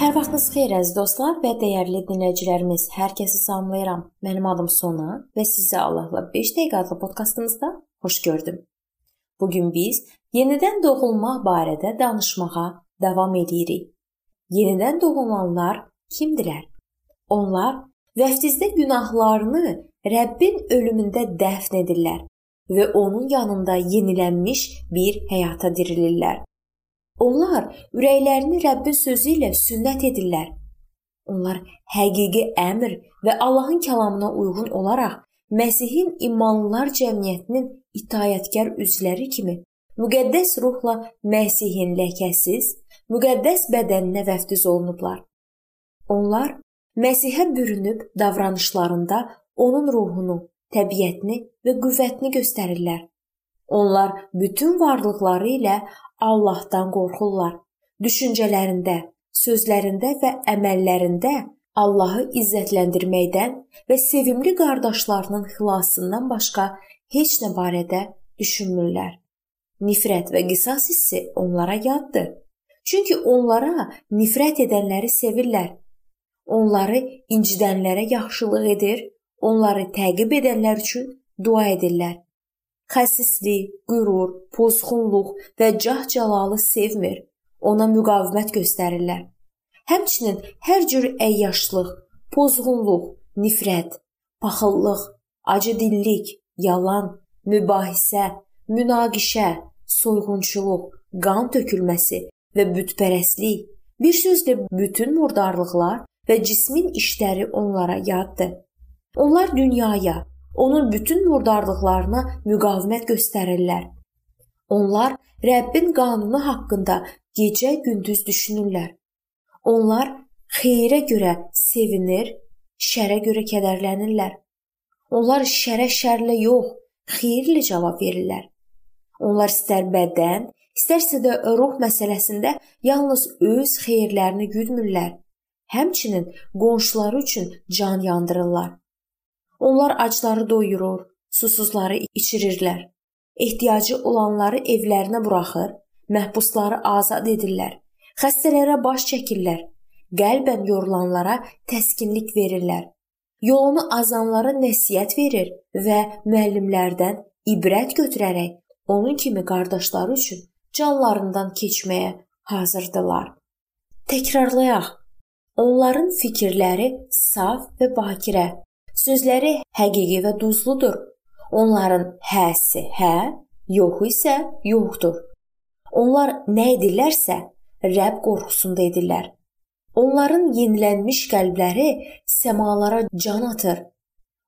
Sabahınız xeyir əziz dostlar və dəyərli dinləyicilərimiz. Hər kəsi salamlayıram. Mənim adım Sona və sizi Allahla 5 dəqiqə adlı podkastımızda xoş gördüm. Bu gün biz yenidən doğulmaq barədə danışmağa davam edirik. Yenidən doğulanlar kimdirlər? Onlar vəftizdə günahlarını Rəbbin ölümündə dəfn edirlər və onun yanında yenilənmiş bir həyata dirilirlər. Onlar ürəklərini Rəbbin sözü ilə sünnət edirlər. Onlar həqiqi əmr və Allahın kəlamına uyğun olaraq Məsihin imanlılar cəmiyyətinin itayətkar üzvləri kimi müqəddəs ruhla Məsihin ləkəsiz, müqəddəs bədəninə vəftiz olunublar. Onlar Məsihə bürünüb davranışlarında onun ruhunu, təbiətini və qüvvətini göstərirlər. Onlar bütün varlıqları ilə Allahdan qorxurlar. Düşüncələrində, sözlərində və əməllərində Allahı izzətləndirməkdən və sevimli qardaşlarının xilasından başqa heç nə barədə düşünmürlər. Nifrət və qisas hissi onlara yaddır. Çünki onlara nifrət edənləri sevirlər. Onları incidənlərə yaxşılıq edir, onları təqib edənlər üçün dua edirlər xəsislik, qürur, pozğunluq və cah-cəlalı sevmir. Ona müqavimət göstərirlər. Həmçinin hər cür əyyaşlıq, pozğunluq, nifrət, paxıllıq, acıdillik, yalan, mübahisə, münaqişə, soyğunçuluq, qan tökülməsi və bütpərəstlik, bir sözlə bütün murdarlıqlar və cismin işləri onlara yaddır. Onlar dünyaya, onun bütün murdarlıqlarına müqavimət göstərirlər. Onlar Rəbbin qanunu haqqında gecə-gündüz düşünürlər. Onlar xeyrə görə sevinir, şərə görə kədərlənirlər. Onlar şərə şərlə yox, xeyirlə cavab verirlər. Onlar istər bədən, istərsə də ruh məsələsində yalnız öz xeyirlərini güdmürlər. Həmçinin qonşuları üçün can yandırırlar. Onlar acları doyurur, susuzları içirirlər. Ehtiyacı olanları evlərinə buraxır, məhbusları azad edirlər. Xəstələrə baş çəkirlər. Qəlbən yorulanlara təskinlik verirlər. Yolunu azanlara nəsihət verir və müəllimlərdən ibrət götürərək onun kimi qardaşları üçün canlarından keçməyə hazırdılar. Təkrarlayaq. Onların fikirləri saf və bakirə, Sözləri həqiqi və duzludur. Onların həsi hə, yoxu isə yoxdur. Onlar nə edirlərsə, Rəbb qorxusunda edirlər. Onların yenilənmiş qəlbləri səmalara can atır.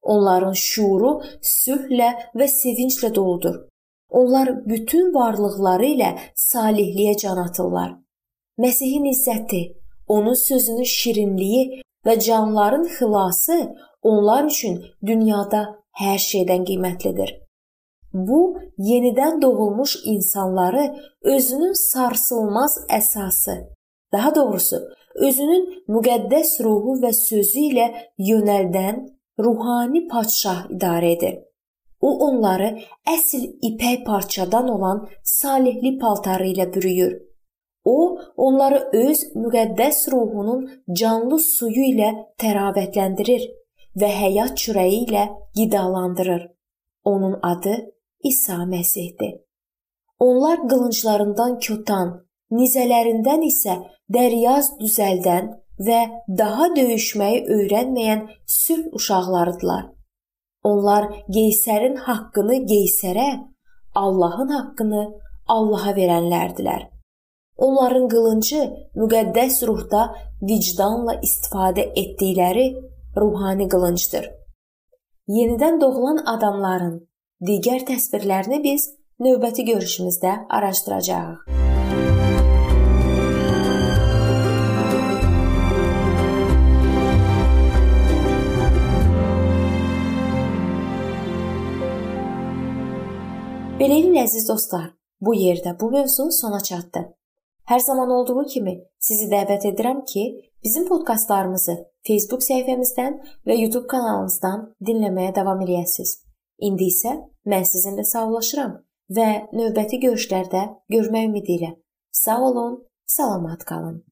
Onların şuuru sülhlə və sevinclə doludur. Onlar bütün varlıqları ilə salihliyə can atırlar. Məsihin izzəti, onun sözünün şirinliyi və canların xilası onlar üçün dünyada hər şeydən qiymətlidir. Bu, yenidən doğulmuş insanları özünün sarsılmaz əsası, daha doğrusu özünün müqəddəs ruhu və sözü ilə yönəldən ruhani padşah idarə edir. O onları əsl ipək parçadan olan salihli paltarı ilə bürüyür. O onları öz müqəddəs ruhunun canlı suyu ilə təravətləndirir və həyat çörəyi ilə qidalandırır. Onun adı İsa Məsihdir. Onlar qılınclarından kötan, nizələrindən isə dəryaz düzəldən və daha döyüşməyi öyrənməyən sülh uşaqlarıdılar. Onlar Qeysərin haqqını Qeysərə, Allahın haqqını Allaha verənlərdilər. Onların qılıncı müqəddəs ruhda vicdanla istifadə etdikləri ruhani qılıncdır. Yenidən doğulan adamların digər təsvirlərini biz növbəti görüşümüzdə araşdıracağıq. Beləliklə əziz dostlar, bu yerdə bu mövzu sona çatdı. Hər zaman olduğu kimi sizi dəvət edirəm ki, bizim podkastlarımızı Facebook səhifəmizdən və YouTube kanalımızdan dinləməyə davam eləyəsiniz. İndi isə mən sizinlə sağollaşıram və növbəti görüşlərdə görmək ümidi ilə. Sağ olun, salamat qalın.